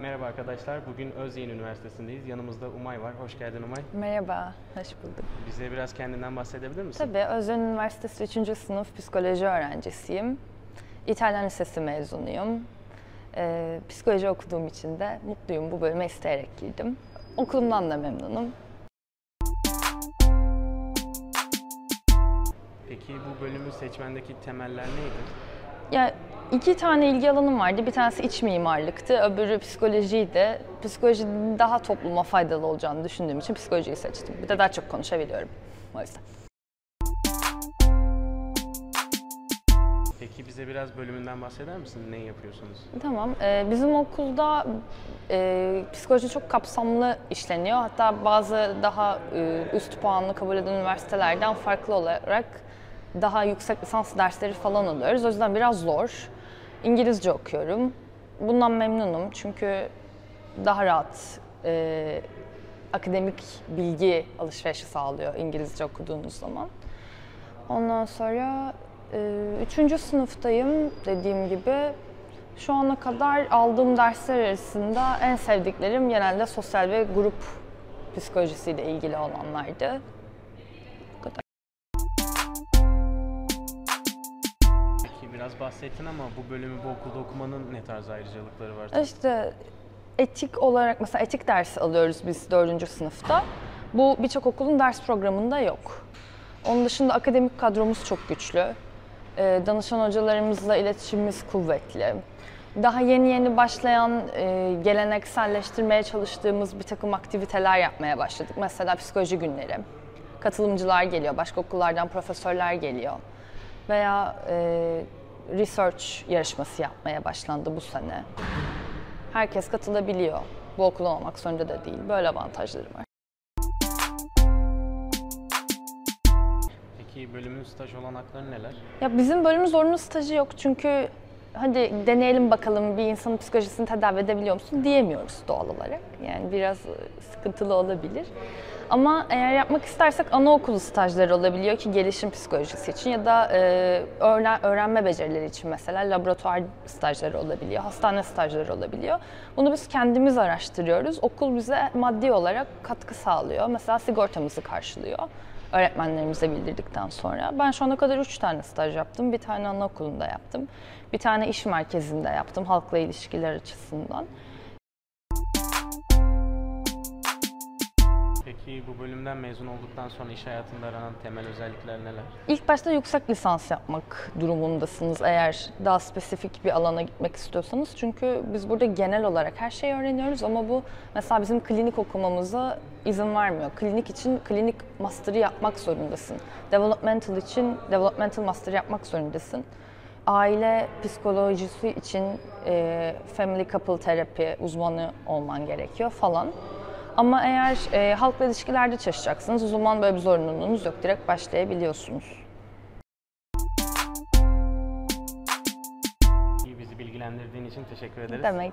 Merhaba arkadaşlar. Bugün Özyeğin Üniversitesi'ndeyiz. Yanımızda Umay var. Hoş geldin Umay. Merhaba, hoş bulduk. Bize biraz kendinden bahsedebilir misin? Tabii, Özden Üniversitesi 3. sınıf psikoloji öğrencisiyim. İtalyan Lisesi mezunuyum. Ee, psikoloji okuduğum için de mutluyum. Bu bölüme isteyerek girdim. Okulumdan da memnunum. Peki bu bölümü seçmendeki temeller neydi? Ya iki tane ilgi alanım vardı. Bir tanesi iç mimarlıktı, öbürü psikolojiydi. Psikolojinin daha topluma faydalı olacağını düşündüğüm için psikolojiyi seçtim. Bir de daha çok konuşabiliyorum o yüzden. Peki bize biraz bölümünden bahseder misin? Ne yapıyorsunuz? Tamam. Ee, bizim okulda e, psikoloji çok kapsamlı işleniyor. Hatta bazı daha e, üst puanlı kabul eden üniversitelerden farklı olarak daha yüksek lisans dersleri falan alıyoruz. O yüzden biraz zor. İngilizce okuyorum. Bundan memnunum çünkü daha rahat e, akademik bilgi alışverişi sağlıyor İngilizce okuduğunuz zaman. Ondan sonra e, üçüncü sınıftayım dediğim gibi. Şu ana kadar aldığım dersler arasında en sevdiklerim genelde sosyal ve grup psikolojisiyle ilgili olanlardı. Peki biraz bahsettin ama bu bölümü bu okulda okumanın ne tarz ayrıcalıkları var? İşte etik olarak mesela etik dersi alıyoruz biz dördüncü sınıfta. Bu birçok okulun ders programında yok. Onun dışında akademik kadromuz çok güçlü. Ee, Danışan hocalarımızla iletişimimiz kuvvetli. Daha yeni yeni başlayan, e, gelenekselleştirmeye çalıştığımız bir takım aktiviteler yapmaya başladık. Mesela psikoloji günleri. Katılımcılar geliyor, başka okullardan profesörler geliyor. Veya e, research yarışması yapmaya başlandı bu sene. Herkes katılabiliyor. Bu okuldan olmak zorunda da değil. Böyle avantajları var. Bölümün staj olanakları neler? Ya bizim bölümün zorunlu stajı yok çünkü hadi deneyelim bakalım bir insanın psikolojisini tedavi edebiliyor musun diyemiyoruz doğal olarak. Yani biraz sıkıntılı olabilir. Ama eğer yapmak istersek anaokulu stajları olabiliyor ki gelişim psikolojisi için ya da e, öğren- öğrenme becerileri için mesela laboratuvar stajları olabiliyor, hastane stajları olabiliyor. Bunu biz kendimiz araştırıyoruz. Okul bize maddi olarak katkı sağlıyor. Mesela sigortamızı karşılıyor öğretmenlerimize bildirdikten sonra. Ben şu ana kadar üç tane staj yaptım. Bir tane anaokulunda yaptım. Bir tane iş merkezinde yaptım halkla ilişkiler açısından. Peki bu bölümden mezun olduktan sonra iş hayatında aranan temel özellikler neler? İlk başta yüksek lisans yapmak durumundasınız eğer daha spesifik bir alana gitmek istiyorsanız. Çünkü biz burada genel olarak her şeyi öğreniyoruz ama bu mesela bizim klinik okumamıza izin vermiyor. Klinik için klinik master'ı yapmak zorundasın. Developmental için developmental master yapmak zorundasın. Aile psikolojisi için e, family couple terapi uzmanı olman gerekiyor falan. Ama eğer e, halkla ilişkilerde çalışacaksınız o zaman böyle bir zorunluluğunuz yok. Direkt başlayabiliyorsunuz. İyi bizi bilgilendirdiğin için teşekkür ederiz. Demek